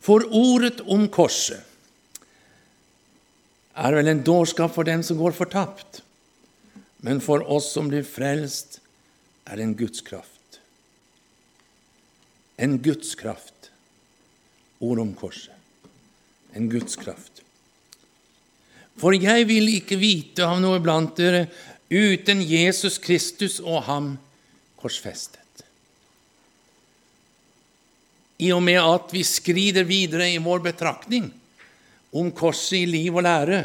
For ordet om korset er vel en dårskap for dem som går fortapt, men for oss som blir frelst, er det en Guds kraft. En Guds kraft. Ord om korset. En Guds kraft. For jeg vil ikke vite av noe blant dere uten Jesus Kristus og ham korsfestet. I og med at vi skrider videre i vår betraktning om korset i liv og lære,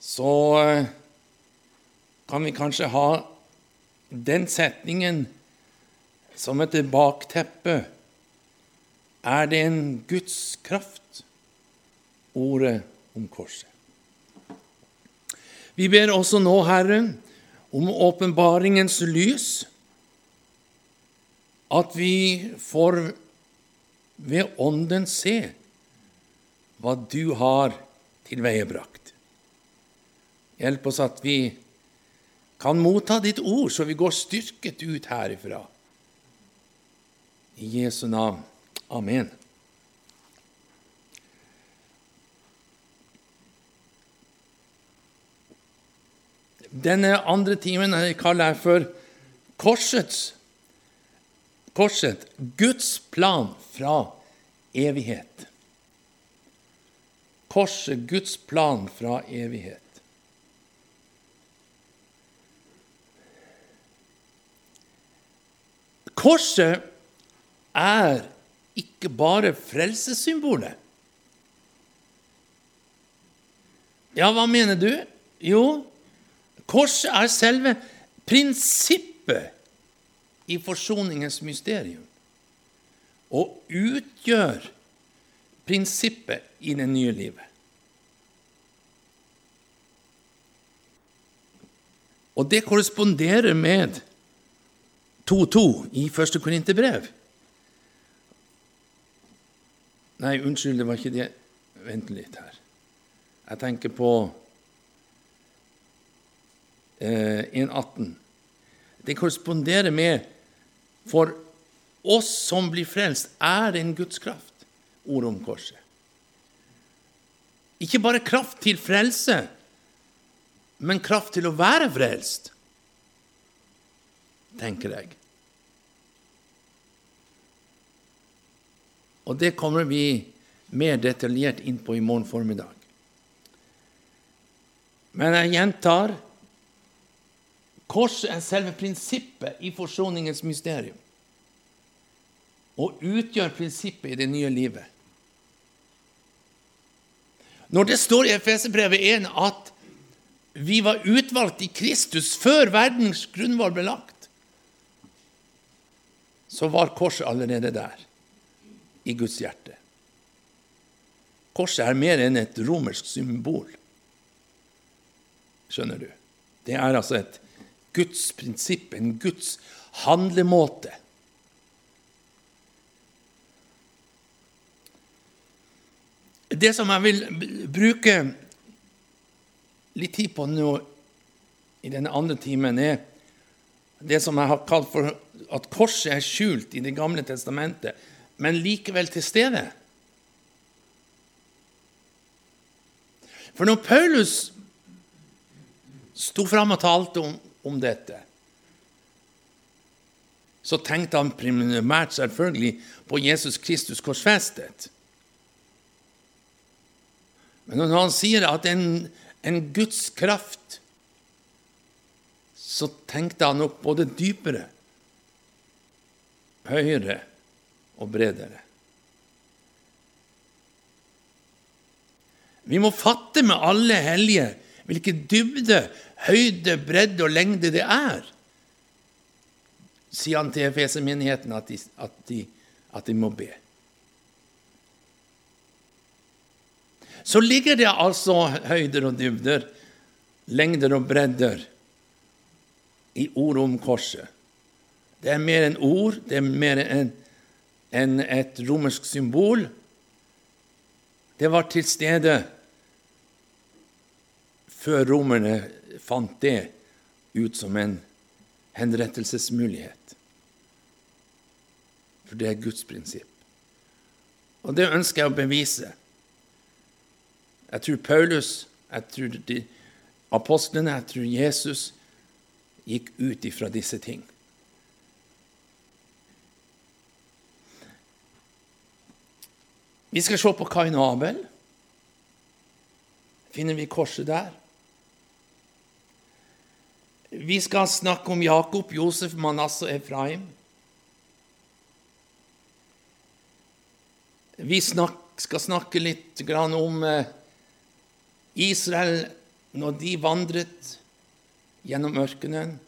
så eh, kan vi kanskje ha den setningen som et bakteppe. Er det en Guds kraft, ordet om korset? Vi ber også nå, Herre, om åpenbaringens lys, at vi får ved Ånden se hva du har tilveiebrakt. Hjelp oss at vi kan motta ditt ord, så vi går styrket ut herifra. I Jesu navn. Amen. Denne andre timen kaller jeg for korsets Korset Guds plan fra evighet. Korset Guds plan fra evighet. Korset er ikke bare frelsessymbolet. Ja, hva mener du? Jo, Korset er selve prinsippet i forsoningens mysterium og utgjør prinsippet i det nye livet. Og det korresponderer med 2.2 i første Korinterbrev. Nei, unnskyld, det var ikke det. Vent litt her. Jeg tenker på 1,18. Eh, det korresponderer med For oss som blir frelst, er en Guds kraft, ordet om korset. Ikke bare kraft til frelse, men kraft til å være frelst, tenker jeg. Og det kommer vi mer detaljert inn på i morgen formiddag. Men jeg gjentar Korset er selve prinsippet i forsoningens mysterium og utgjør prinsippet i det nye livet. Når det står i Efeserbrevet 1 at vi var utvalgt i Kristus før verdens grunnvoll ble lagt, så var korset allerede der, i Guds hjerte. Korset er mer enn et romersk symbol. Skjønner du? Det er altså et Guds prinsipp, en Guds handlemåte. Det som jeg vil bruke litt tid på nå i denne andre timen, er det som jeg har kalt for at korset er skjult i Det gamle testamentet, men likevel til stede. For når Paulus sto fram og talte om, om dette, så tenkte han primært selvfølgelig på Jesus Kristus korsfestet. Men når han sier at en, en Guds kraft, så tenkte han nok både dypere, høyere og bredere. Vi må fatte med alle hellige hvilken dybde, høyde, bredde og lengde det er, sier han til Efeser-menigheten at, at, at, de må be. Så ligger det altså høyder og dybder, lengder og bredder i ordet om korset. Det er mer enn ord, det er mer enn en et romersk symbol. Det var til stede før romerne fant det ut som en henrettelsesmulighet. For det er Guds prinsipp. Og det ønsker jeg å bevise. Jeg tror Paulus, jeg tror de apostlene, jeg tror Jesus gikk ut ifra disse ting. Vi skal se på Kain og Abel. Finner vi korset der? Vi skal snakke om Jakob, Josef, Manasseh og Efraim. Vi skal snakke litt om eh, Israel når de vandret gjennom ørkenen.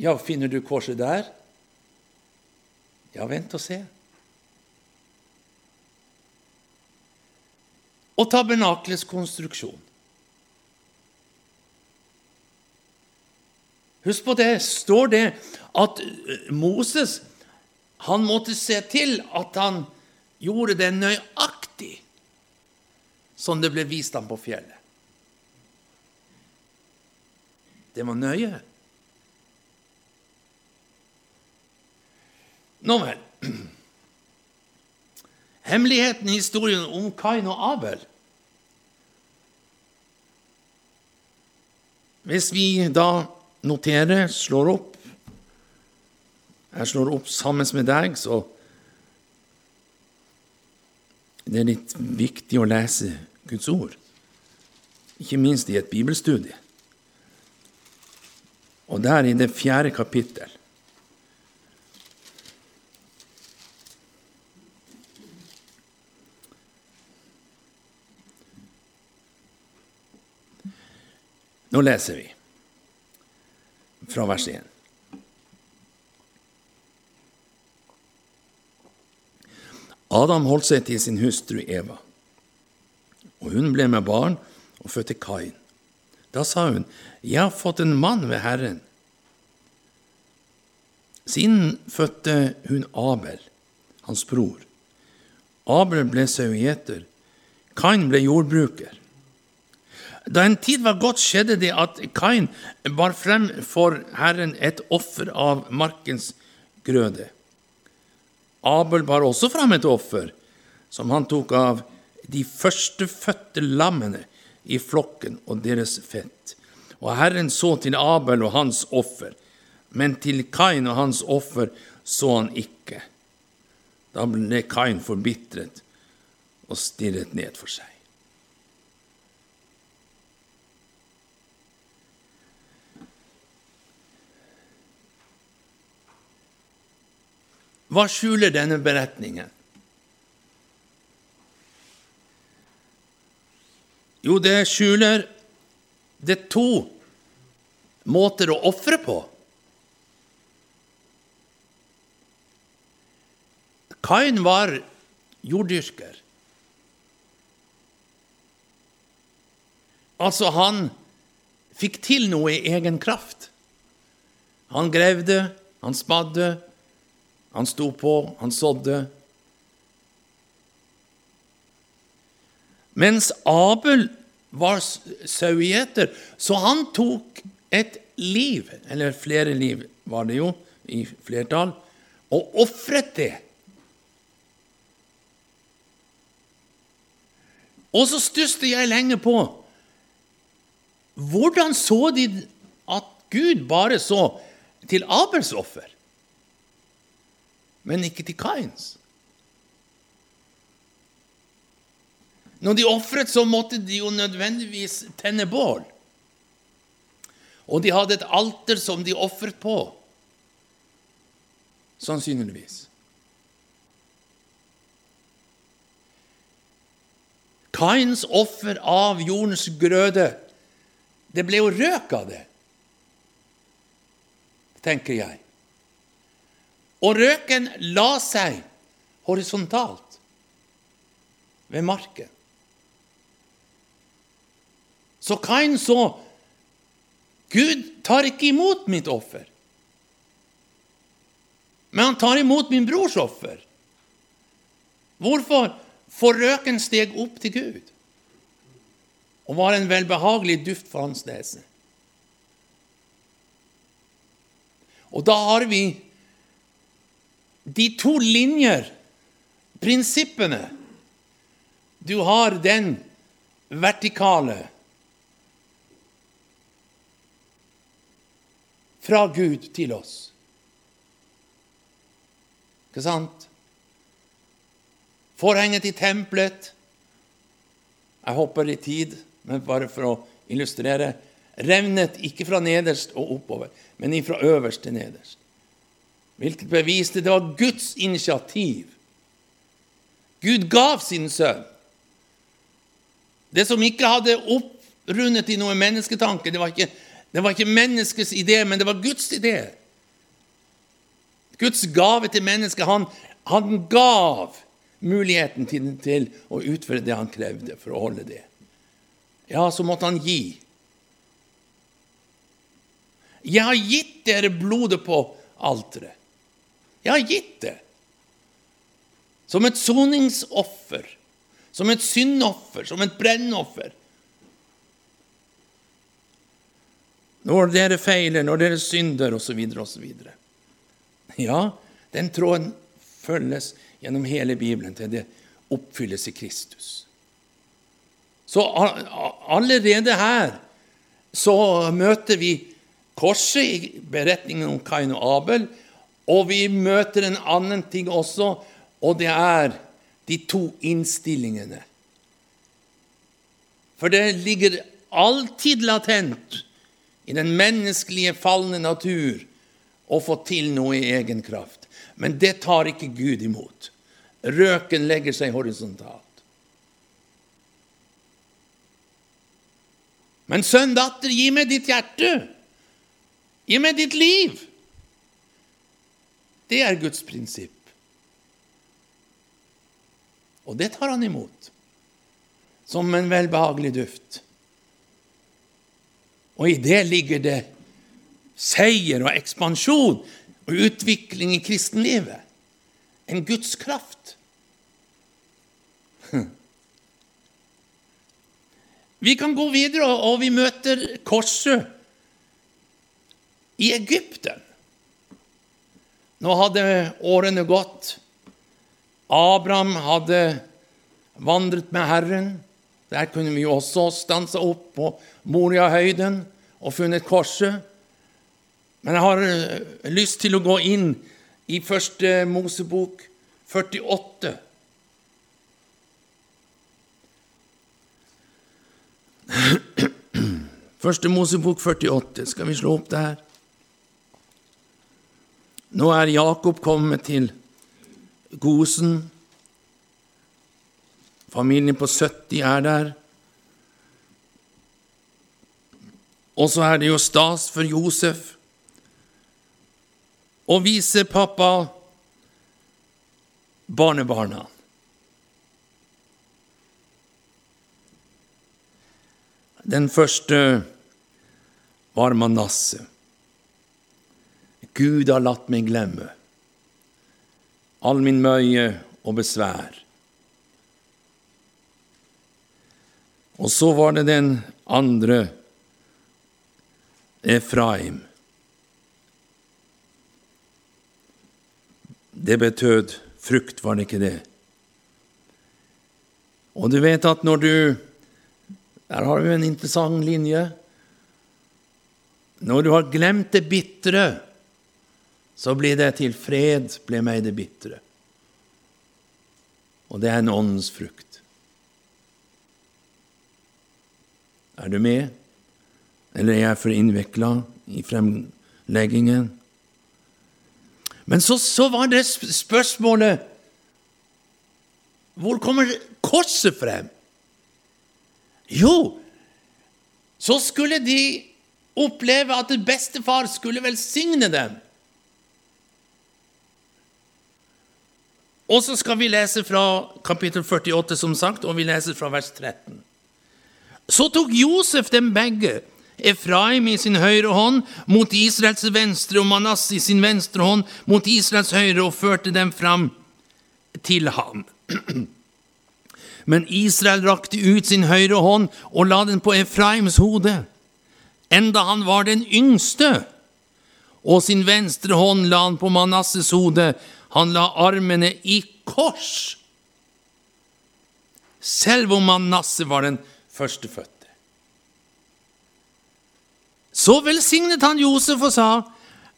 Ja, finner du korset der? Ja, vent og se. Og tabernaklets konstruksjon. Husk på det, står det at eh, Moses han måtte se til at han gjorde det nøyaktig som det ble vist ham på fjellet. Det var nøye. Nå vel. Hemmeligheten i historien om Kain og Abel Hvis vi da noterer, slår opp Jeg slår opp sammen med deg, så det er litt viktig å lese Guds ord, ikke minst i et bibelstudie. Og der i det fjerde kapittel Nå leser vi fra vers 1. Adam holdt seg til sin hustru Eva, og hun ble med barn og fødte Kain. Da sa hun, Jeg har fått en mann ved Herren. Siden fødte hun Abel, hans bror. Abel ble sauegjeter, Kain ble jordbruker. Da en tid var gått, skjedde det at Kain bar frem for Herren et offer av markens grøde. Abel bar også frem et offer, som han tok av de førstefødte lammene i flokken og deres fett. Og Herren så til Abel og hans offer, men til Kain og hans offer så han ikke. Da ble Kain forbitret og stirret ned for seg. Hva skjuler denne beretningen? Jo, det skjuler det to måter å ofre på. Kain var jorddyrker. Altså, han fikk til noe i egen kraft. Han grevde, han spadde, han sto på, han sådde. Mens Abel var sauegjeter, så han tok et liv, eller flere liv var det jo i flertall, og ofret det. Og så stusset jeg lenge på hvordan så de at Gud bare så til Abels offer? Men ikke til Kains. Når de ofret, så måtte de jo nødvendigvis tenne bål. Og de hadde et alter som de ofret på. Sannsynligvis. Kains offer av jordens grøde, det ble jo røk av det, tenker jeg. Og røken la seg horisontalt ved marken. Så Kain så Gud tar ikke imot mitt offer, men han tar imot min brors offer. Hvorfor? For røken steg opp til Gud og var en velbehagelig duft for hans nese. Og da har vi de to linjer, prinsippene Du har den vertikale fra Gud til oss. Ikke sant? Forhenget i tempelet Jeg hopper i tid, men bare for å illustrere. Revnet ikke fra nederst og oppover, men fra øverst til nederst. Hvilket beviste det var Guds initiativ. Gud gav sin sønn. Det som ikke hadde opprundet i noen mennesketanke, det var ikke, det var ikke menneskets idé, men det var Guds idé. Guds gave til mennesket. Han, han gav muligheten til, til, å utføre det han krevde for å holde det. Ja, så måtte han gi. Jeg har gitt dere blodet på alteret. Jeg har gitt det. Som et soningsoffer, som et syndoffer, som et brennoffer. Når dere feiler, når dere synder, osv., osv. Ja, den tråden følges gjennom hele Bibelen til det oppfylles i Kristus. Så allerede her så møter vi korset i beretningen om Kain og Abel, og vi møter en annen ting også, og det er de to innstillingene. For det ligger alltid latent i den menneskelige, falne natur å få til noe i egen kraft. Men det tar ikke Gud imot. Røken legger seg horisontalt. Men sønn, datter, gi meg ditt hjerte. Gi meg ditt liv. Det er Guds prinsipp. Og det tar han imot som en velbehagelig duft. Og i det ligger det seier og ekspansjon og utvikling i kristenlivet. En Guds kraft. Vi kan gå videre, og vi møter korset i Egypten. Nå hadde årene gått. Abraham hadde vandret med Herren. Der kunne vi også stanse opp på Moriahøyden og funnet korset. Men jeg har eh, lyst til å gå inn i første Mosebok 48. Første Mosebok 48. Skal vi slå opp det her? Nå er Jakob kommet til Gosen. Familien på 70 er der. Og så er det jo stas for Josef å vise pappa barnebarna. Den første var Manasseh. Gud har latt meg glemme all min møye og besvær. Og så var det den andre, Efraim. Det betød frukt, var det ikke det? Og du vet at når du Der har du en interessant linje. Når du har glemt det bitre, så blir det til fred, ble meg det bitre. Og det er en åndens frukt. Er du med, eller er jeg for innvikla i fremleggingen? Men så, så var det spørsmålet Hvor kommer korset frem? Jo, så skulle de oppleve at bestefar skulle velsigne dem. Og så skal vi lese fra kapittel 48, som sagt, og vi leser fra vers 13. Så tok Josef dem begge, Efraim i sin høyre hånd mot Israels venstre og Manasse i sin venstre hånd mot Israels høyre, og førte dem fram til ham. Men Israel rakte ut sin høyre hånd og la den på Efraims hode, enda han var den yngste, og sin venstre hånd la han på Manasses hode, Han la armene i kors, selv om Manasseh var den førstefødte. Så velsignet han Josef og sa,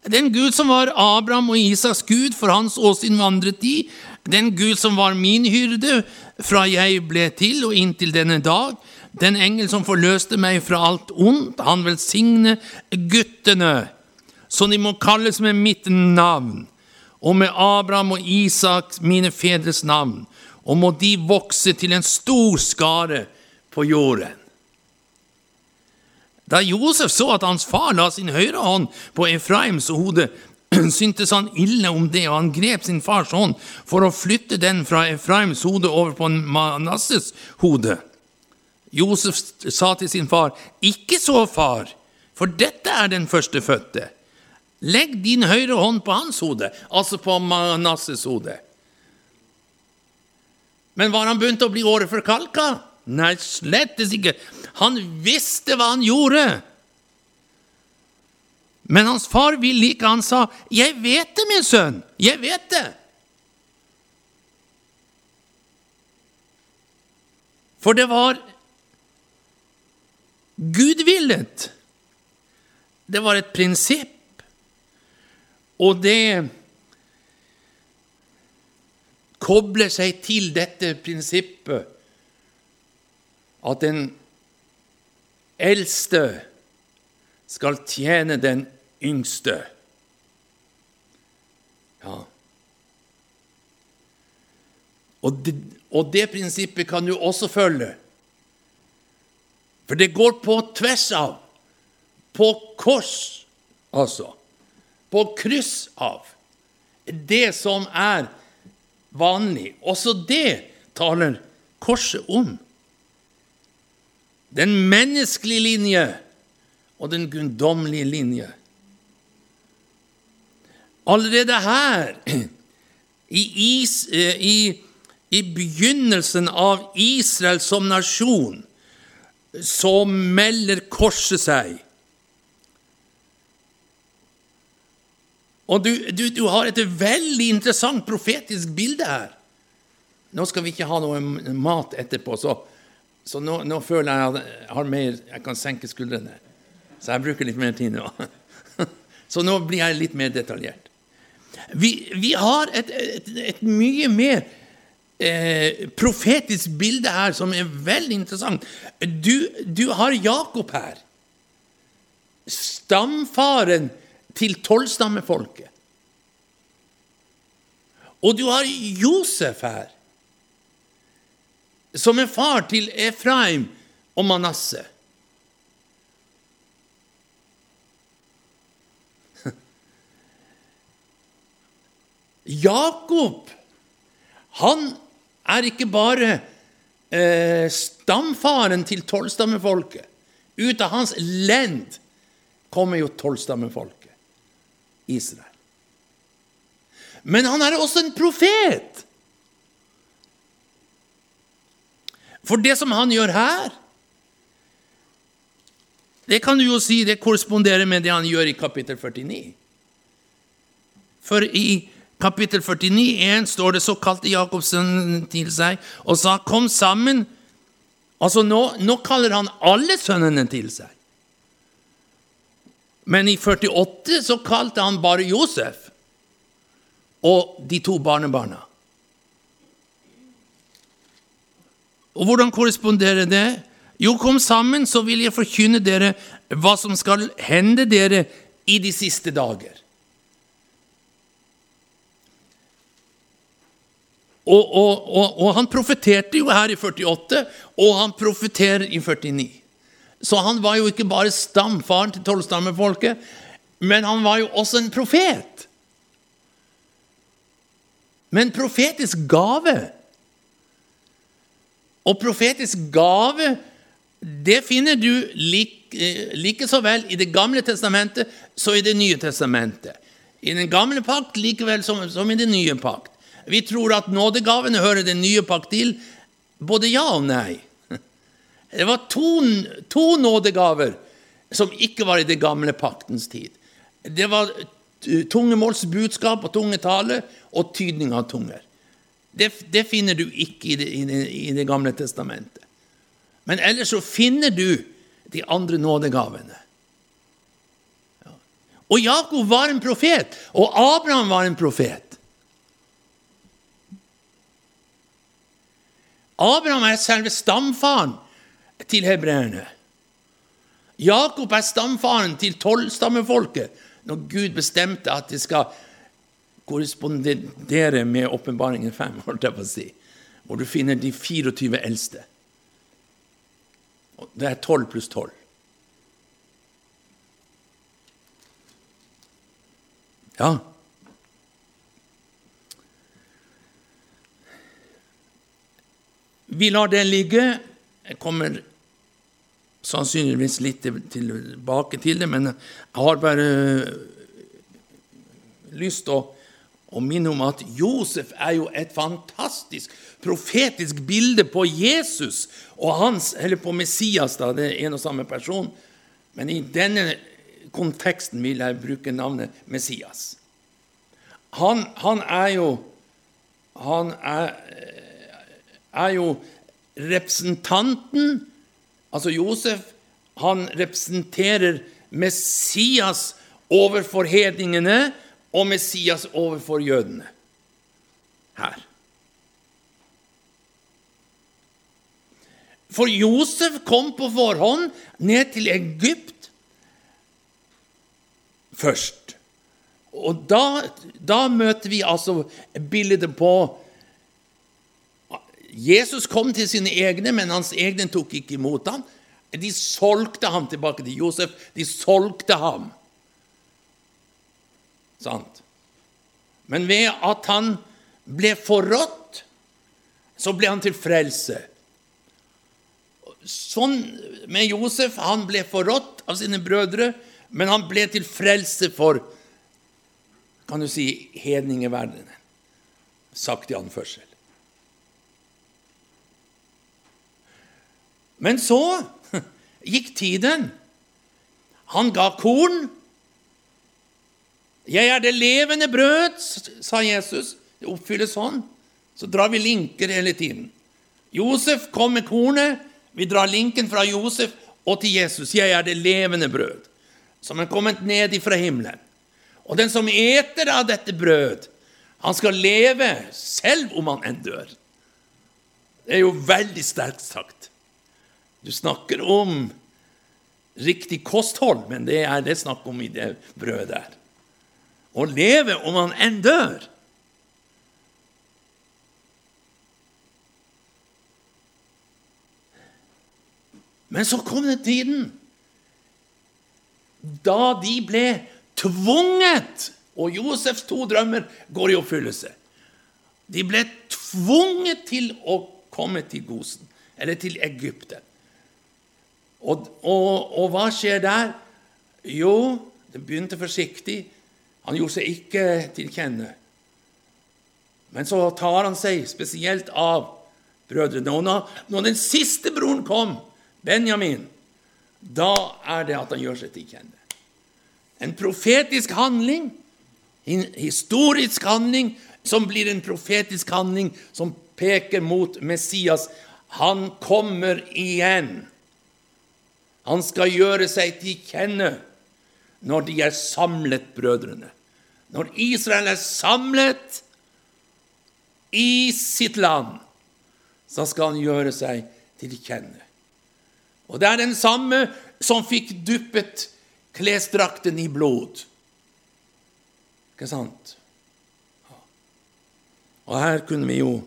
den Gud som var Abraham og Isaks Gud for hans åsyn vandret de, den Gud som var min hyrde fra jeg ble til og inntil denne dag, den engel som forløste meg fra alt ondt, han velsigne guttene, så de må kalles med mitt navn, og med Abraham og Isak, mine fedres navn, og må de vokse til en stor skare på jorden. Da Josef så at hans far la sin høyre hånd på Efraims hode, syntes han ille om det, og han grep sin fars hånd for å flytte den fra Efraims hode over på Manasses hode. Josef sa til sin far, Ikke så, far, for dette er den førstefødte. Legg din høyre hånd på hans hode, altså på Manasses hode. Men var han begynt å bli åreforkalka? Nei, slettes ikke. Han visste hva han gjorde. Men hans far ville ikke. Han sa, 'Jeg vet det, min sønn. Jeg vet det.' For det var gudvillet. Det var et prinsipp, og det kobler seg til dette prinsippet at den eldste skal tjene den yngste. Ja. Og det, og det prinsippet kan du også følge. For det går på tvers av. På kors, altså. På kryss av. Det som er vanlig. Også det taler korset om. Den menneskelige linje og den guddommelige linje. Allerede her, i, is, eh, i, i begynnelsen av Israel som nasjon, så melder korset seg. Og du, du, du, har et veldig interessant profetisk bilde her. Nå skal vi ikke ha noe mat etterpå, så så nå, nå, føler jeg at jeg har mer Jeg kan senke skuldrene. Så jeg bruker litt mer tid nå. Så nå blir jeg litt mer detaljert. Vi, vi har et, et, et, mye mer eh, profetisk bilde her som er veldig interessant. Du, du har Jakob her. Stamfaren til tolvstammefolket. Og du har Josef her som er far til Efraim og Manasseh. Jakob, han er ikke bare eh, stamfaren til tolvstammefolket. Ut av hans lend kommer jo tolvstammefolket, Israel. Men han er også en profet. For det som han gjør her, det kan du jo si det korresponderer med det han gjør i kapittel 49. For i kapittel 49, 1, står det så kalte Jakobsen til seg og sa, 'Kom sammen'. Altså nå, nå kaller han alle sønnene til seg. Men i 48 så kalte han bare Josef og de to barnebarna. Og hvordan korresponderer det? Jo, kom sammen, så vil jeg forkynne dere hva som skal hende dere i de siste dager. Og, og, og, og han profeterte jo her i 48, og han profeterer i 49. Så han var jo ikke bare stamfaren til tolvstammefolket, men han var jo også en profet. Med en profetisk gave. Og profetisk gave det finner du like, eh, like så vel i Det gamle testamentet som i Det nye testamentet. I den gamle pakt likevel som, som i den nye pakt. Vi tror at nådegavene hører den nye pakt til. Både ja og nei. Det var to, to nådegaver som ikke var i det gamle paktens tid. Det var tungemålsbudskap og tungetale og tydning av tunger. Det, det finner du ikke i det, i, det, i det, gamle testamentet. Men ellers så finner du de andre nådegavene. Og Jakob var en profet, og Abraham var en profet. Abraham er selve stamfaren til hebreerne. Jakob er stamfaren til tolvstammefolket når Gud bestemte at det skal korrespondere med åpenbaringen 5, holdt jeg på å si, hvor du finner de 24 eldste. Det er 12 pluss 12. Ja. Vi lar det ligge. Jeg kommer sannsynligvis litt tilbake til det, men jeg har bare lyst til å, å minne om at Josef er jo et fantastisk profetisk bilde på Jesus og hans, eller på Messias, da, det er en og samme person. Men i denne konteksten vil jeg bruke navnet Messias. Han, han er jo Han er, er jo representanten Altså Josef han representerer Messias overfor hedningene og Messias overfor jødene. Her. For Josef kom på forhånd ned til Egypt først. Og da, da møter vi altså bildet på Jesus kom til sine egne, men hans egne tok ikke imot ham. De solgte ham tilbake til Josef. De solgte ham. Sant? Men ved at han ble forrådt, så ble han til frelse. Sånn med Josef. Han ble forrådt av sine brødre, men han ble til frelse for kan du si, hedningeverdenen. Sagt i anførsel. Men så gikk tiden. Han ga korn. 'Jeg er det levende brød', sa Jesus. Det oppfylles sånn. Så drar vi linker hele tiden. Josef kom med kornet. Vi drar linken fra Josef og til Jesus. 'Jeg er det levende brød', som er kommet ned ifra himmelen. Og den som eter av dette brød, han skal leve selv om han enn dør. Det er jo veldig sterkt sagt. Du snakker om riktig kosthold, men det er det snakk om i det brødet der. Å leve om man enn dør. Men så kom det tiden da de ble tvunget Og Josefs to drømmer går i oppfyllelse. De ble tvunget til å komme til Gosen, eller til Egypten. Og, og, og, hva skjer der? Jo, det begynte forsiktig. Han gjorde seg ikke til kjenne. Men så tar han seg spesielt av brødrene. Og når, den siste broren kom, Benjamin, da er det at han gjør seg til kjenne. En profetisk handling, en historisk handling, som blir en profetisk handling som peker mot Messias. Han kommer igjen. Han skal gjøre seg til kjenne når de er samlet, brødrene. Når Israel er samlet i sitt land, så skal han gjøre seg til kjenne. Og det er den samme som fikk duppet klesdrakten i blod. Ikke sant? Og her kunne vi jo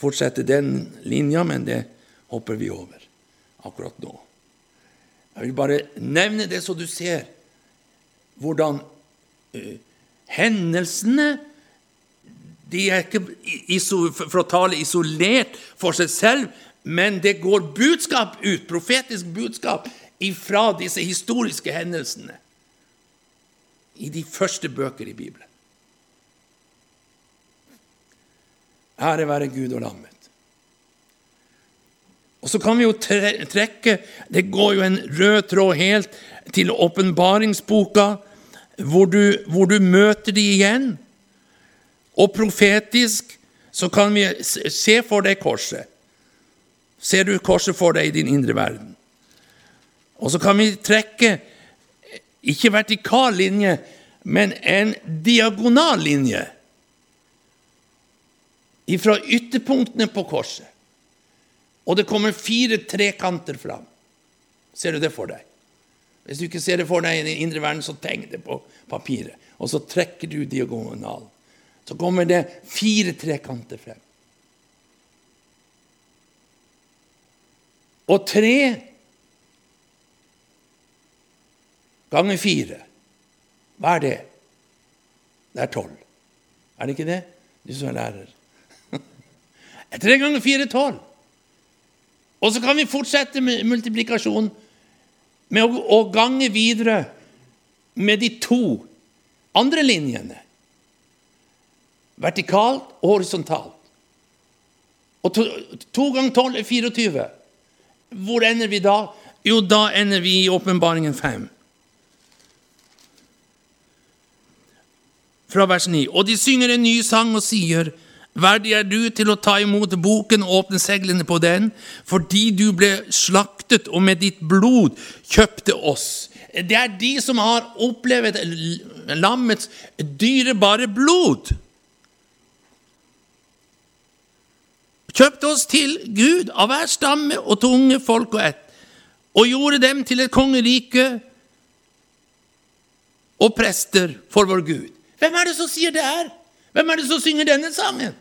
fortsette den linja, men det hopper vi over akkurat nå. Jeg vil bare nevne det, så du ser hvordan uh, hendelsene De er ikke for å tale isolert for seg selv, men det går budskap ut, profetisk budskap, ifra disse historiske hendelsene i de første bøker i Bibelen. Ære være Gud og lammet. Så kan vi jo trekke Det går jo en rød tråd helt til åpenbaringsboka hvor hvor du møter de igjen. Og profetisk så kan vi se for deg korset. Ser du korset for deg i din indre verden? Og så kan vi trekke ikke vertikal linje, men en diagonal linje fra ytterpunktene på korset. Og det kommer fire trekanter fram. Ser du det for deg? Hvis du ikke ser det for deg i den indre verden, så tegn det på papiret. Og så trekker du diagonalen. Så kommer det fire trekanter frem. Og tre ganger fire, hva er det? Det er tolv. Er det ikke det? Du som er lærer. Tre ganger fire er tolv. Og så kan vi fortsette med multiplikasjon med å, å gange videre med de to andre linjene. Vertikalt og horisontalt. Og to, to ganger tolv er 24. Hvor ender vi da? Jo, da ender vi i Åpenbaringen 5. Fra vers 9. Og de synger en ny sang og sier:" Verdig er du til å ta imot boken og åpne seglene på den, fordi du ble slaktet og med ditt blod kjøpte oss. Det er de som har opplevd lammets dyrebare blod. Kjøpte oss til Gud av hver stamme og tunge, folk og ett, og gjorde dem til et kongerike og prester for vår Gud. Hvem er det som sier det her? Hvem er det som synger denne sangen?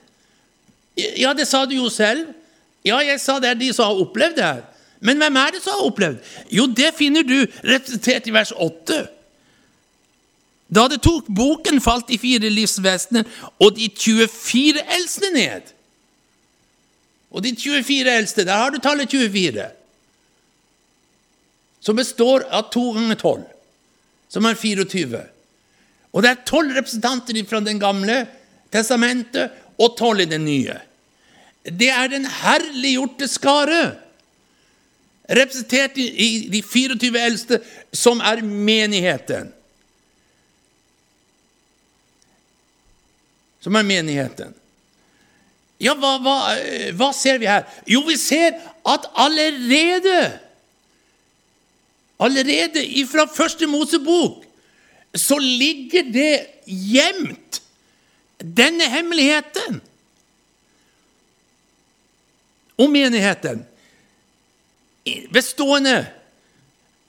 Ja, det sa du jo selv. Ja, jeg sa det er de som har opplevd det her. Men hvem er det som har opplevd? Jo, det finner du representert i vers 8. Da det tok boken, falt de fire livsvesener og de 24 eldste ned. Og de 24 eldste, der har du tallet 24. Som består av to ganger 12, som er 24. Og det er tolv representanter fra den gamle testamentet og tolv i det nye. Det er den herliggjorte skare, representert i de 24 eldste, som er menigheten. Som er menigheten. Ja, hva, hva, hva ser vi her? Jo, vi ser at allerede Allerede ifra første Mosebok så ligger det gjemt, denne hemmeligheten om menigheten, bestående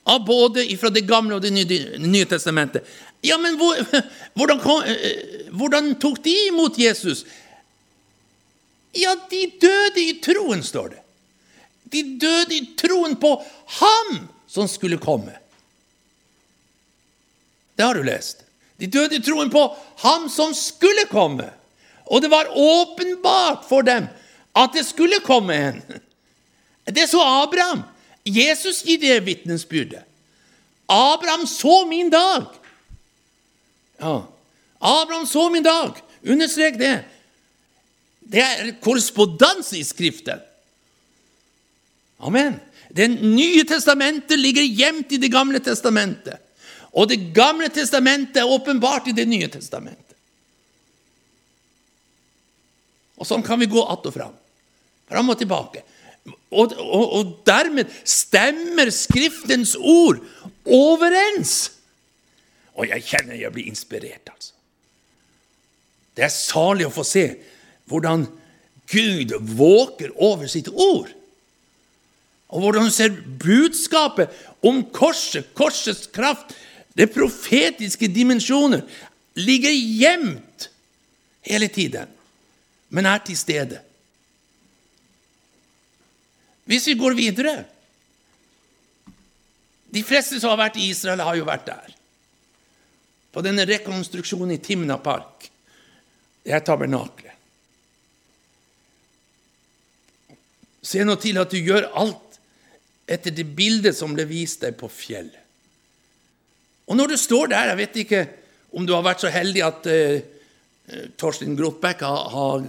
av både fra Det gamle og Det nye testamentet. Ja, men hvordan, hvordan tok de imot Jesus? Ja, de døde i troen, står det. De døde i troen på ham som skulle komme. Det har du lest. De døde i troen på ham som skulle komme. Og det var åpenbart for dem at det skulle komme en. Det så Abraham. Jesus gir det vitnesbyrdet. Abraham så min dag. Ja, Abraham så min dag. Understrek det. Det er korrespondanse i Skriften. Amen. Det nye testamentet ligger gjemt i Det gamle testamentet. Og Det gamle testamentet er åpenbart i Det nye testamentet. Og sånn kan vi gå att og fram. Fram og tilbake. Og, og, og dermed stemmer Skriftens ord overens. Og jeg kjenner jeg blir inspirert, altså. Det er salig å få se hvordan Gud våker over sitt ord. Og hvordan ser budskapet om korset, korsets kraft, det profetiske dimensjoner, ligger gjemt hele tiden, men er til stede. Hvis vi går videre De fleste som har vært i Israel, har jo vært der. På denne rekonstruksjonen i Timna park. Det er tabernaklet. Se nå til at du gjør alt etter det bildet som ble vist deg på fjellet. Og når du står der Jeg vet ikke om du har vært så heldig at uh, Torstein Grotbekk har, har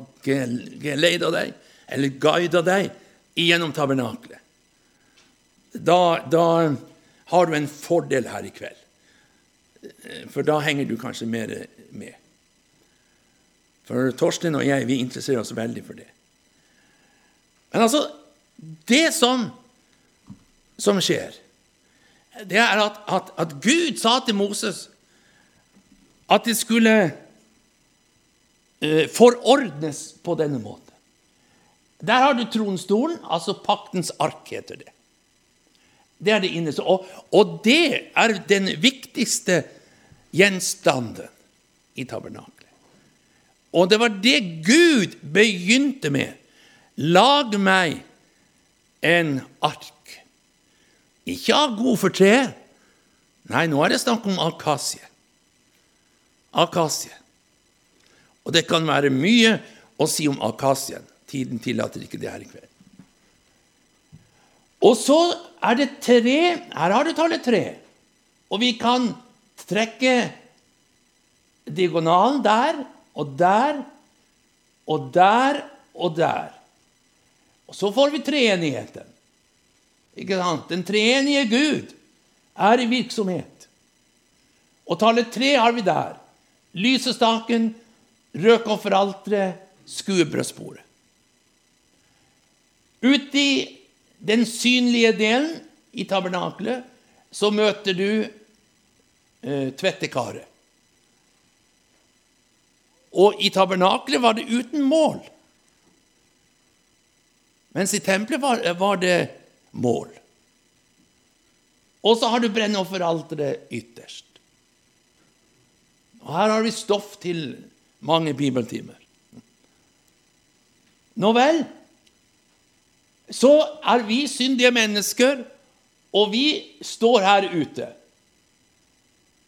geleida deg, eller guida deg, gjennom tabernaklet. Da, da har du en fordel her i kveld. for da henger du kanskje mer med. For Torstein og jeg vi interesserer oss veldig for det. Men altså, det som, som skjer, det er at, at, at Gud sa til Moses at det skulle eh, forordnes på denne måten. Der har du tronstolen, altså paktens ark, heter det. Det er det innerste. Og, og det er den viktigste gjenstanden i tabernaklet. Og det var det Gud begynte med. Lag meg en ark. Ikke av god for tre. Nei, nå er det snakk om akasie. Akasie. Og det kan være mye å si om akasien. Tiden tillater ikke det her i kveld. Og så er det tre Her har du tallet tre. Og vi kan trekke diagonalen der og der og der og der. Og så får vi treenigheten. Ikke sant? Den treenige Gud er i virksomhet. Og tallet tre har vi der. Lysestaken, røkofferalteret, skuebrødsbordet. Uti den synlige delen i tabernaklet så møter du eh, tvettekaret. Og i tabernaklet var det uten mål. Mens i tempelet var, var det mål. Og så har du brennofferalteret ytterst. Og her har vi stoff til mange bibeltimer. Nå vel, så er vi syndige mennesker, og vi står her ute.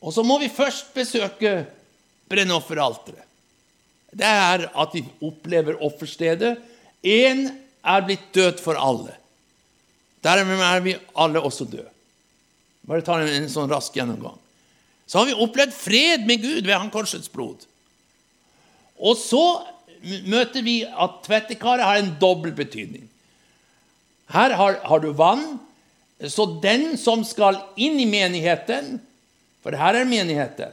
Og så må vi først besøke brennofferalteret. Det er at vi opplever offerstedet. Én er blitt død for alle. Dermed er vi alle også døde. Bare ta en, en sånn rask gjennomgang. Så har vi opplevd fred med Gud ved Han korsets blod. Og så møter vi at tvettekaret har en dobbel betydning. Her har, har, du vann, så den som skal inn i menigheten For her er menigheten.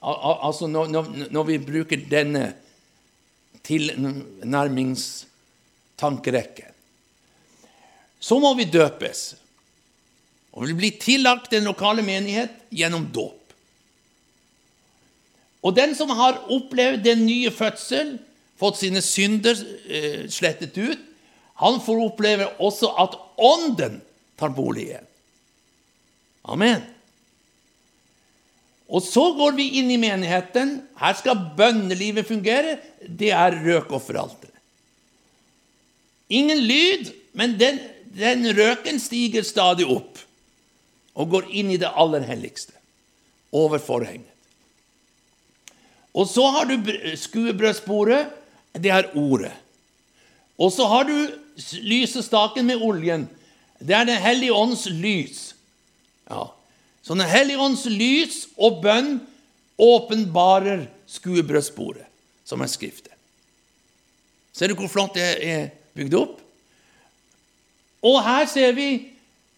Altså når, når, når vi bruker denne tilnærmingstankerekken, så må vi døpes. Og vi blir tillagt den lokale menighet gjennom dåp. Og den som har opplevd den nye fødsel, fått sine synder eh, slettet ut. Han får oppleve også at Ånden tar bolig igjen. Amen. Og så går vi inn i menigheten. Her skal bønnelivet fungere. Det er røkofferalteret. Ingen lyd, men den, den, røken stiger stadig opp og går inn i det aller helligste, over forhenget. Og så har du skuebrødsbordet, det er ordet. Og så har du lysestaken med oljen. Det er Den hellige ånds lys. Ja. Så Den hellige ånds lys og bønn åpenbarer skuebrødsbordet, som er skriftet. Ser du hvor flott det er bygd opp? Og her ser vi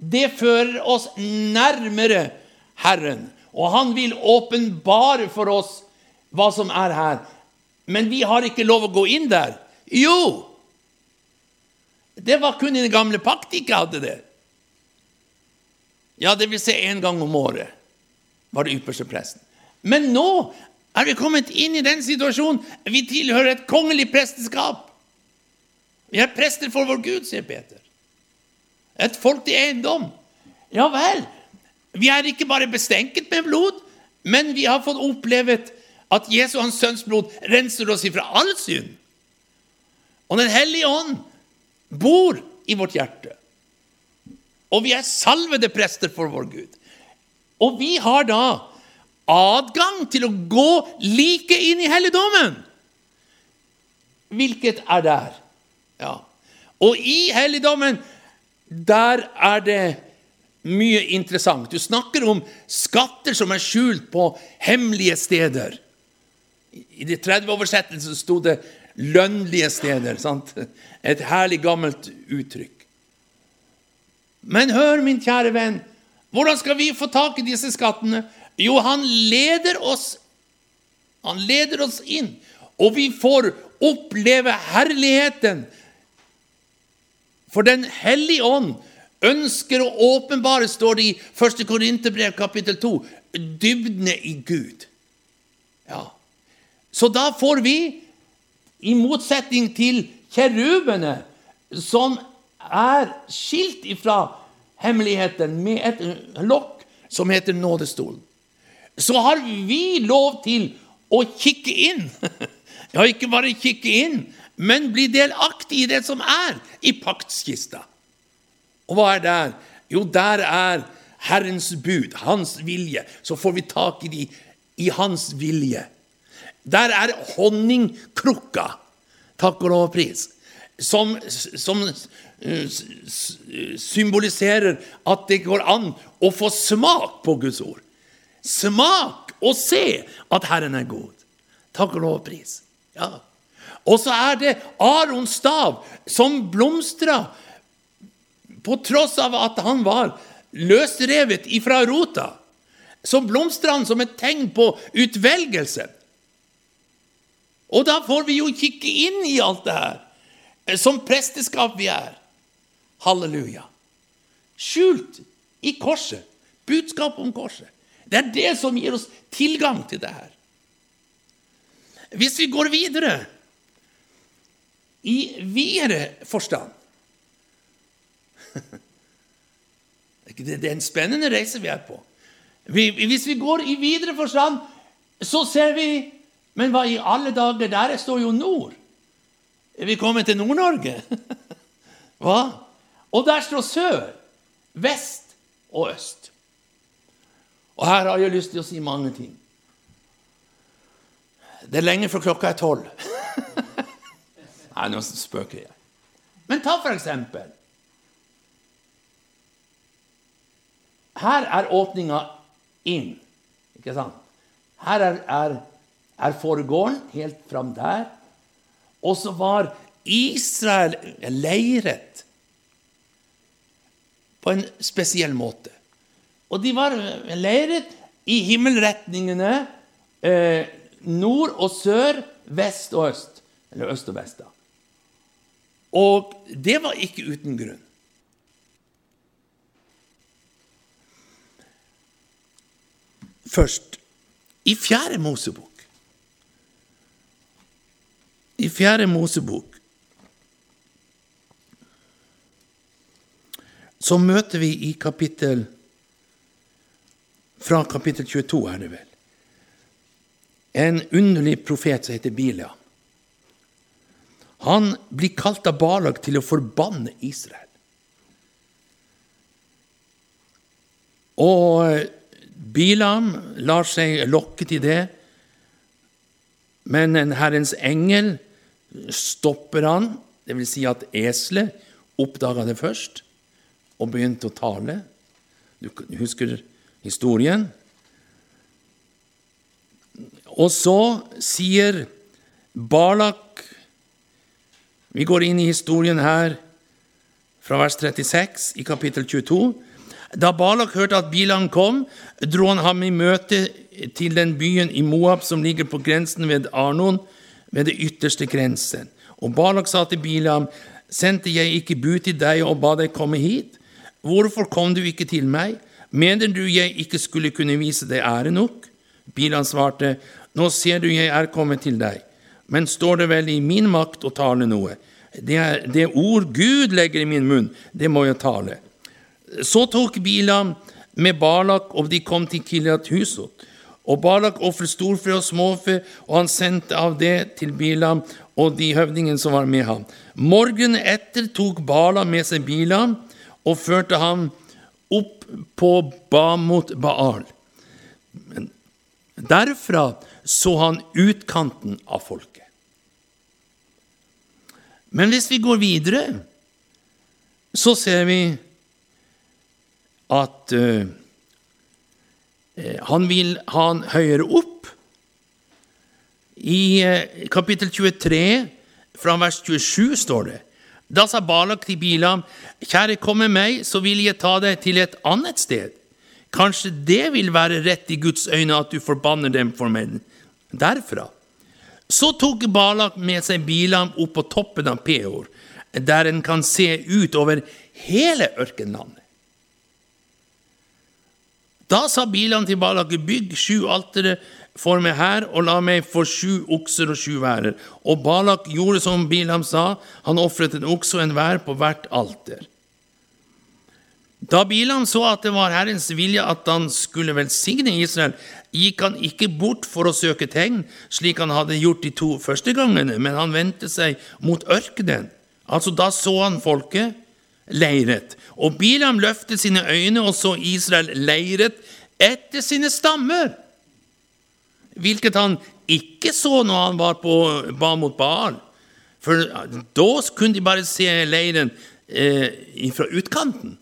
det fører oss nærmere Herren. Og han vil åpenbare for oss hva som er her. Men vi har ikke lov å gå inn der. Jo! Det var kun i den gamle pakt de ikke hadde det. Ja, det vil si én gang om året var det ypperste presten. Men nå er vi kommet inn i den situasjonen. Vi tilhører et kongelig presteskap. Vi er prester for vår Gud, sier Peter. Et folk til eiendom. Ja vel. Vi er ikke bare bestenket med blod, men vi har fått opplevet at Jesu hans sønns blod renser oss ifra all synd. Og Den hellige ånd bor i vårt hjerte. Og vi er salvede prester for vår Gud. Og vi har da adgang til å gå like inn i helligdommen. Hvilket er der. Ja. Og i helligdommen, der er det mye interessant. Du snakker om skatter som er skjult på hemmelige steder. I de 30-oversettelsen sto det 'lønnlige steder'. Sant? Et herlig, gammelt uttrykk. Men hør, min kjære venn, Hvordan skal vi få tak i disse skattene? Jo, han leder oss. Han leder oss inn, og vi får oppleve herligheten. For Den hellige ånd ønsker å åpenbare, står det i 1. Korinterbrev kapittel 2, dybdene i Gud. Ja. Så da får vi, i motsetning til kjerubene, som er skilt ifra hemmeligheten med et lokk som heter nådestolen, så har vi lov til å kikke inn. Ja, ikke bare kikke inn, men bli delaktig i det som er i paktskista. Og hva er der? Jo, der er Herrens bud, Hans vilje. Så får vi tak i de i Hans vilje. Der er honningkrukka, takk og lov og pris, som, som uh, symboliserer at det går an å få smak på Guds ord. Smak og se at Herren er god. Takk og lov og pris. Ja. Og så er det Arons stav som blomstra på tross av at han var løsrevet ifra rota. Så blomstra han som et tegn på utvelgelse. Og da får vi jo kikke inn i alt det her, som presteskap vi er. Halleluja. Skjult i korset. Budskap om korset. Det er det som gir oss tilgang til det her. Hvis vi går videre i videre forstand Det er en spennende reise vi er på. Hvis vi går i videre forstand, så ser vi Men hva i alle dager? Der står jo nord. Er vi kommet til Nord-Norge? Hva? Og der står sør, vest og øst. Og her har jeg lyst til å si mange ting. Det er lenge før klokka er tolv. Nei, nå spøker jeg. Men ta for eksempel Her er åpninga inn. Ikke sant? Her er, er, er foregården helt fram der. Og så var Israel leiret på en spesiell måte. Og de var leiret i himmelretningene. Eh, nord og sør, vest og øst. Eller øst og vest, da. Og det var ikke uten grunn. Først i Fjerde Mosebok. I Fjerde Mosebok så møter vi i kapittel Fra kapittel 22, er det vel en underlig profet som heter Biliam. Han blir kalt av Balak til å forbanne Israel. Og Bilam lar seg lokke til det, men en Herrens engel stopper han, dvs. Si at eselet oppdaga det først og begynte å tale. Du husker historien? Og så sier Balak Vi går inn i historien her fra vers 36 i kapittel 22. Da Balak hørte at Bilan kom, dro han ham i møte til den byen i Moab som ligger på grensen ved Arnon, ved det ytterste grensen. Og Balak sa til Bilam, sendte jeg ikke bud til deg og ba deg komme hit? Hvorfor kom du ikke til meg? Mener du jeg ikke skulle kunne vise deg ære nok? Bilan svarte, nå ser du jeg er kommet til deg, men står det vel i min makt å tale noe? Det, er, det ord Gud legger i min munn, det må jeg tale. Så tok Bilam med Balak, og de kom til Kiliat Husot. Og Balak ofret storfe og småfe, og han sendte av det til Bilam og de høvdingene som var med ham. Morgenen etter tok Balam med seg Bilam og førte ham opp på Bamot Baal. Derfra så han utkanten av folket. Men hvis vi går videre, så ser vi at uh, han vil ha han høyere opp. I uh, kapittel 23, fra vers 27, står det Da sa Balak til Bilam, kjære, kom med meg, så vil jeg ta deg til et annet sted. Kanskje det vil være rett i Guds øyne at du forbanner dem for meg derfra. Så tok Balak med seg Bilam opp på toppen av Peor, der en kan se ut over hele ørkenlandet. Da sa Bilam til Balak, bygg sju altere for meg her, og la meg få sju okser og sju værer. Og Balak gjorde som Bilam sa, han ofret en okse og en vær på hvert alter. Da Bilam så at det var Herrens vilje at han skulle velsigne Israel, gikk han ikke bort for å søke tegn, slik han hadde gjort de to første gangene, men han vendte seg mot ørkenen. Altså, da så han folket leiret, og Bilam løftet sine øyne og så Israel leiret etter sine stammer, hvilket han ikke så når han var på, ba mot Baal. For da kunne de bare se leiren eh, fra utkanten.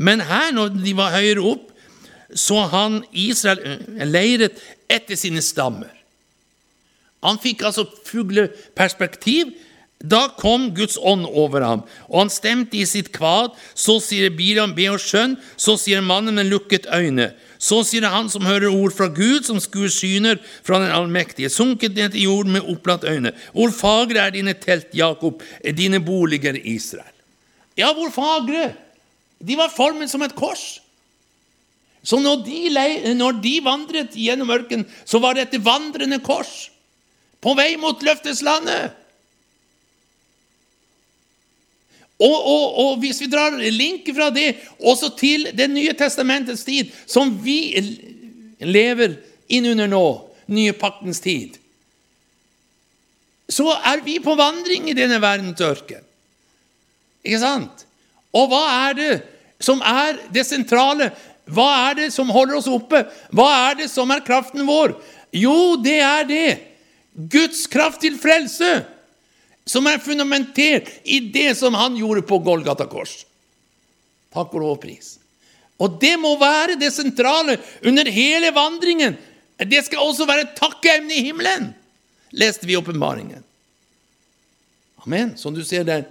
Men her, når de var høyere opp, så han Israel eh, leiret etter sine stammer. Han fikk altså fugleperspektiv. Da kom Guds ånd over ham, og han stemte i sitt kvad. Så sier Biram, be og skjønn. Så sier mannen med lukket øyne. Så sier han som hører ord fra Gud, som skuer syner fra den allmektige, sunket ned til jorden med opplatt øyne. Hvor fagre er dine telt, Jakob, dine boliger, Israel? Ja, hvor fagre? De var formet som et kors. Så når de, når de vandret gjennom ørkenen, så var det et vandrende kors på vei mot løfteslandet. Og, og, og, hvis vi drar link fra det også til Det nye testamentets tid, som vi lever inn under nå, nye paktens tid, så er vi på vandring i denne verdens ørken. Ikke sant? Og hva er det som er det sentrale? Hva er det som holder oss oppe? Hva er det som er kraften vår? Jo, det er det. Guds kraft til frelse, som er fundamentert i det som han gjorde på Golgata kors. Takk og lovpris. Og det må være det sentrale under hele vandringen. Det skal også være et takkeemne i himmelen, leste vi i åpenbaringen. Amen. Som du ser der,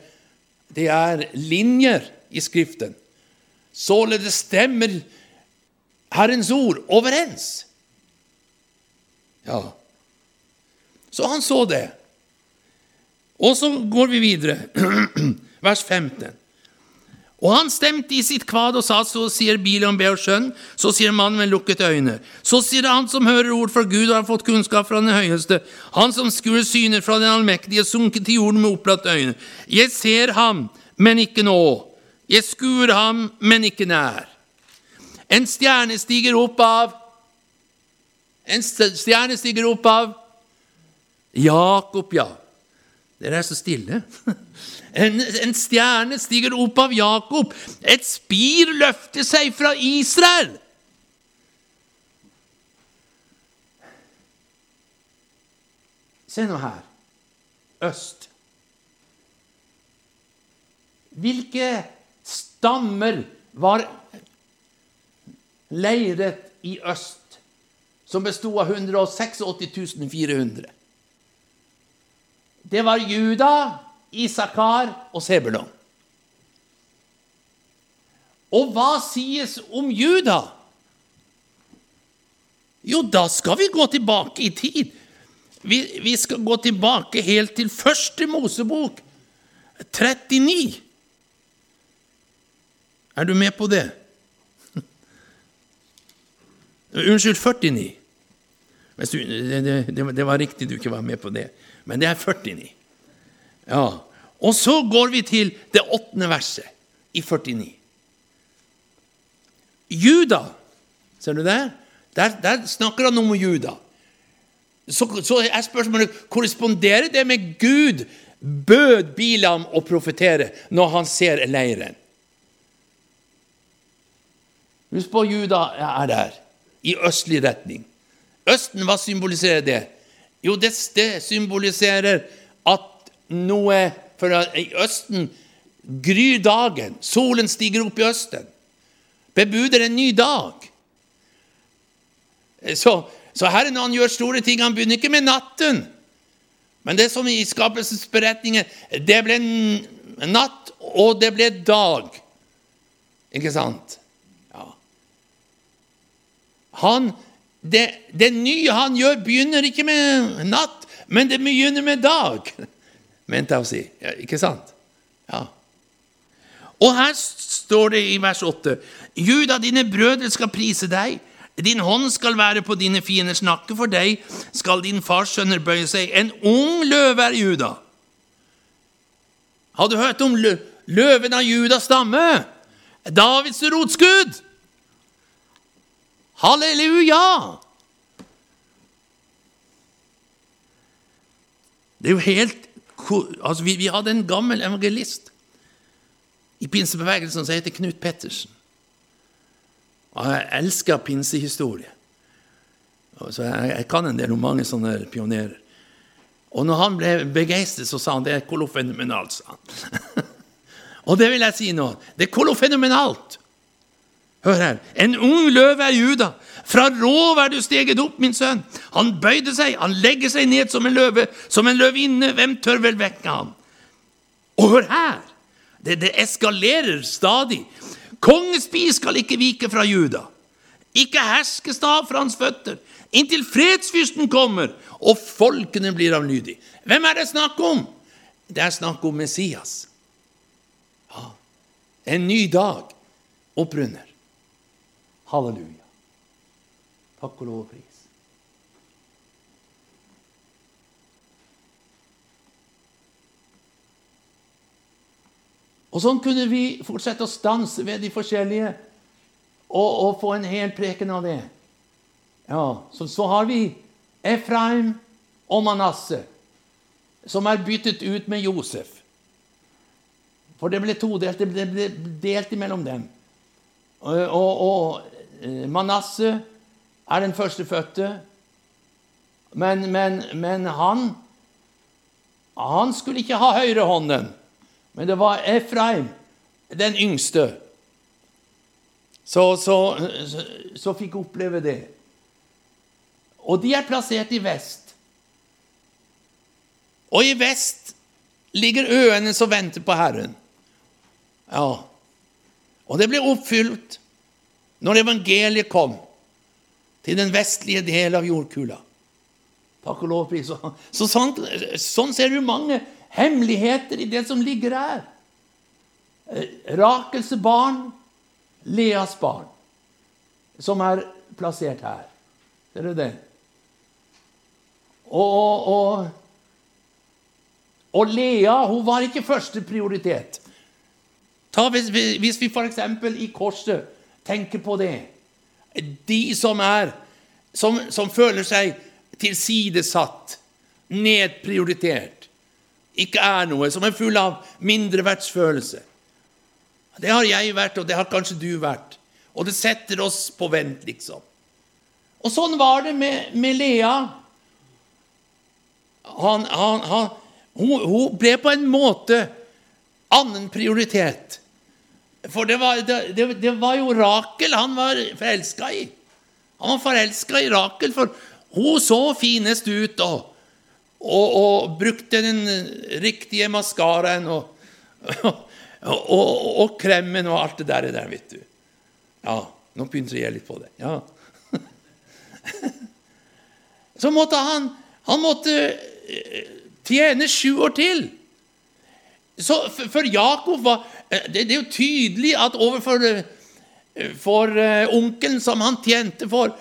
det er linjer i Skriften. Således stemmer Herrens ord overens. Ja. Så han så det. Og så går vi videre, vers 15. Og han stemte i sitt kvad og sa, så sier Biliam be og skjønn, så sier mannen med lukket øyne. Så sier han som hører ord fra Gud og har fått kunnskap fra den høyeste, han som skuer syner fra den allmektige, sunket til jorden med opplatte øyne. Jeg ser ham, men ikke nå. Jeg skuer ham, men ikke nær. En stjerne stiger opp av En stjerne stiger opp av Jakob, ja. Dere er så stille. En, en, stjerne stiger opp av Jakob. Et spir løfter seg fra Israel. Se nå her. Øst. Hvilke stammer var leiret i øst, som bestod av 186 400. Det var Juda, Isakar og Sebulon. Og hva sies om Juda? Jo, da skal vi gå tilbake i tid. Vi, vi skal gå tilbake helt til første Mosebok, 39. Er du med på det? Unnskyld, 49. Du, det, det, det, var riktig du ikke var med på det, men det er 49. Ja. Og så går vi til det åttende verset i 49. Juda, ser du det? Der, der snakker han om Juda. Så, så er spørsmålet korresponderer det med Gud bød Bilam å profetere når han ser leiren. Husk på Juda er der, i østlig retning. Østen, hva symboliserer det? Jo, det, symboliserer at noe For i Østen gryr dagen. Solen stiger opp i Østen. Bebuder en ny dag. Så, så Herren han gjør store ting. Han begynner ikke med natten. Men det som i skapelsesberetningen Det ble natt, og det ble dag. Ikke sant? Han, det, det nye han gjør, begynner ikke med natt, men det begynner med dag, mente jeg å si. Ja, ikke sant? Ja. Og her står det i vers 8.: Juda, dine brødre skal prise deg. Din hånd skal være på dine fienders nakke. For deg skal din fars sønner bøye seg. En ung løve er Juda. Har du hørt om løven av Judas stamme? Davids rotskudd! Halleluja! Det er jo helt altså vi, vi hadde en gammel evangelist i pinsebevegelsen som heter Knut Pettersen. Og jeg elsker pinsehistorie. Så jeg, jeg, kan en del om mange sånne pionerer. Og når han ble begeistret, så sa han det er kolofenomenalt. sa han. og det vil jeg si nå. Det er kolofenomenalt. Hør her. En ung løve er Juda. Fra rov er du steget opp, min sønn. Han bøyde seg, han legger seg ned som en løve, som en løvinne. Hvem tør vel vekke ham? Og hør her. Det, det eskalerer stadig. Kongespi skal ikke vike fra Juda. Ikke herskestav fra hans føtter, inntil fredsfyrsten kommer og folkene blir avlydige. Hvem er det snakk om? Det er snakk om Messias. Ja. En ny dag opprunder. Halleluja. Takk og lov og pris. Og Sånn kunne vi fortsette å stanse ved de forskjellige og, og få en hel preken av det. Ja, Så, så har vi Efraim og Manasseh, som er byttet ut med Josef. For det ble todelt. Det ble delt mellom dem. Og, og, og Manasseh er den førstefødte, men, men, men han han skulle ikke ha høyrehånden, men det var Efraim, den yngste, så, fikk oppleve det. Og de er plassert i vest. Og i vest ligger øene som venter på Herren. Ja. Og det ble oppfylt når evangeliet kom til den vestlige del av jordkula. Takk og lov, pris. Så sånn, sånn ser du mange hemmeligheter i det som ligger her. Eh, Rakels barn, Leas barn, som er plassert her. Ser du det? Og, og, og, Lea hun var ikke første prioritet. Ta hvis, hvis vi f.eks. i korset tenker på det. De som er som, som føler seg tilsidesatt, nedprioritert, ikke er noe, som er full av mindreverdsfølelse. Det har jeg vært, og det har kanskje du vært. Og det setter oss på vent, liksom. Og sånn var det med, med Lea. Han, han, han, hun, hun ble på en måte annen prioritet. For det var, det, det var, jo Rakel han var forelska i. Han var forelska i Rakel, for hun så finest ut og, og, og brukte den riktige maskaraen og, og, kremmen og alt det der, der, vet du. Ja, nå begynte jeg litt på det. Ja. Så måtte han, han måtte eh, tjene sju år til. Så for Jakob var Eh, det, er jo tydelig at overfor eh, for uh, onkelen som han tjente for,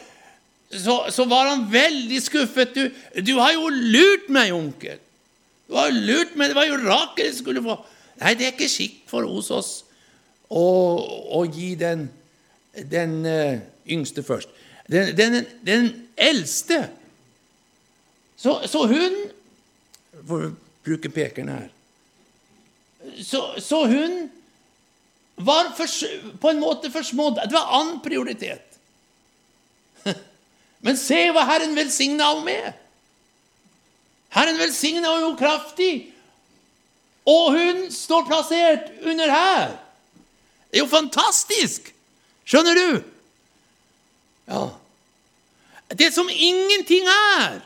så, så, var han veldig skuffet. Du, du har jo lurt meg, onkel. Du har jo lurt meg, Det var jo Rakel jeg skulle få. Nei, det er ikke skikk for hos oss å, å gi den, den yngste først. Den, den, den eldste. Så, så hun For å bruke pekeren her så, så hun var for, på en måte forsmådd. Det var annen prioritet. Men se hva Herren velsigna henne med. Herren velsigna henne kraftig, og hun står plassert under her. Det er jo fantastisk! Skjønner du? Ja. Det som ingenting er.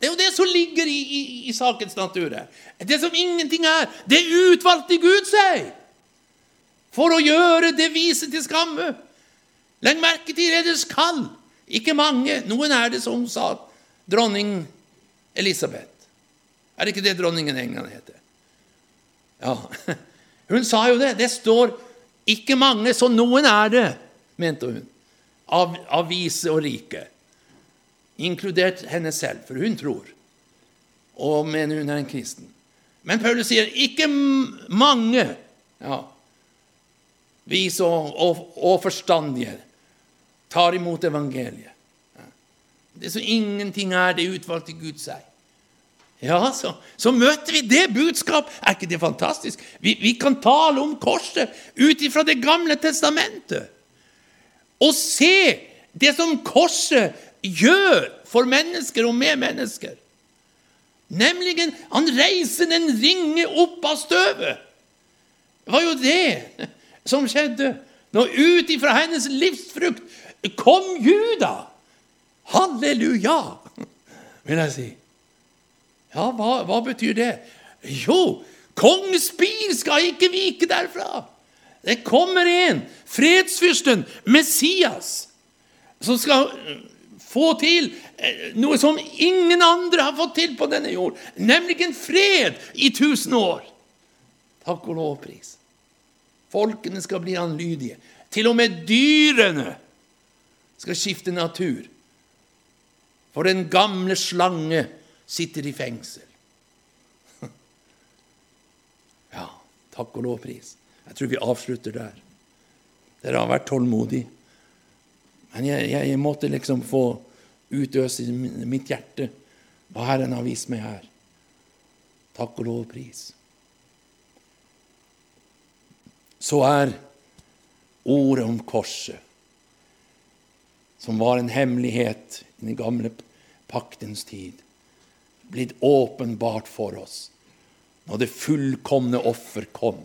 Det er jo det som ligger i, i, i sakens natur. Det som ingenting er, det utvalgte Gud seg for å gjøre det vise til skamme. Legg merke til deres kall. Ikke mange. Noen er det som sa dronning Elisabeth. Er det ikke det dronningen England heter? Ja, Hun sa jo det. Det står 'ikke mange', så noen er det, mente hun, av, av vise og rike. Inkludert henne selv, for hun tror, og mener hun er en kristen. Men Paulus sier 'ikke mange'. Ja. Vise og, og, og forstandige tar imot evangeliet. Det som ingenting er, det utvalgte Gud seg. Ja, så, så, møter vi det budskap. Er ikke det fantastisk? Vi, vi kan tale om korset ut ifra Det gamle testamentet. Og se det som korset gjør for mennesker og med mennesker. Nemlig han reiser en ringe opp av støvet. Det var jo det som skjedde når ut ifra hennes livsfrukt kom Juda. Halleluja, vil jeg si. Ja, hva, hva betyr det? Jo, kong Spir skal ikke vike derfra. Det kommer en, fredsfyrsten, Messias, som skal få til eh, noe som ingen andre har fått til på denne jord, nemlig en fred i tusen år. Takk og lovpris. Folkene skal bli anlydige. Til og med dyrene skal skifte natur. For den gamle slange sitter i fengsel. Ja, takk og lovpris. Jeg tror vi avslutter der. Dere har vært tålmodige. Men jeg, jeg, måtte liksom få utøse mitt hjerte hva Herren har vist meg her. Takk og lov og pris. Så er ordet om korset, som var en hemmelighet i den gamle paktens tid, blitt åpenbart for oss når det fullkomne offer kom.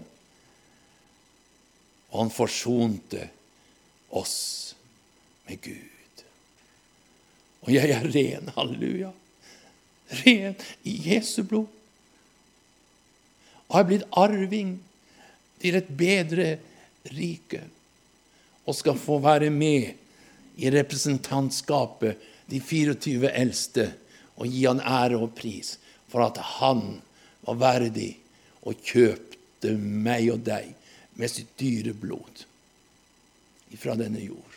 Og han forsonte oss med Gud. Og jeg er ren, halleluja. Ren i Jesu blod. Og har blitt arving til et bedre rike. Og skal få være med i representantskapet, de 24 eldste og gi han ære og pris for at han var verdig og kjøpte meg og deg med sitt dyre blod ifra denne jord.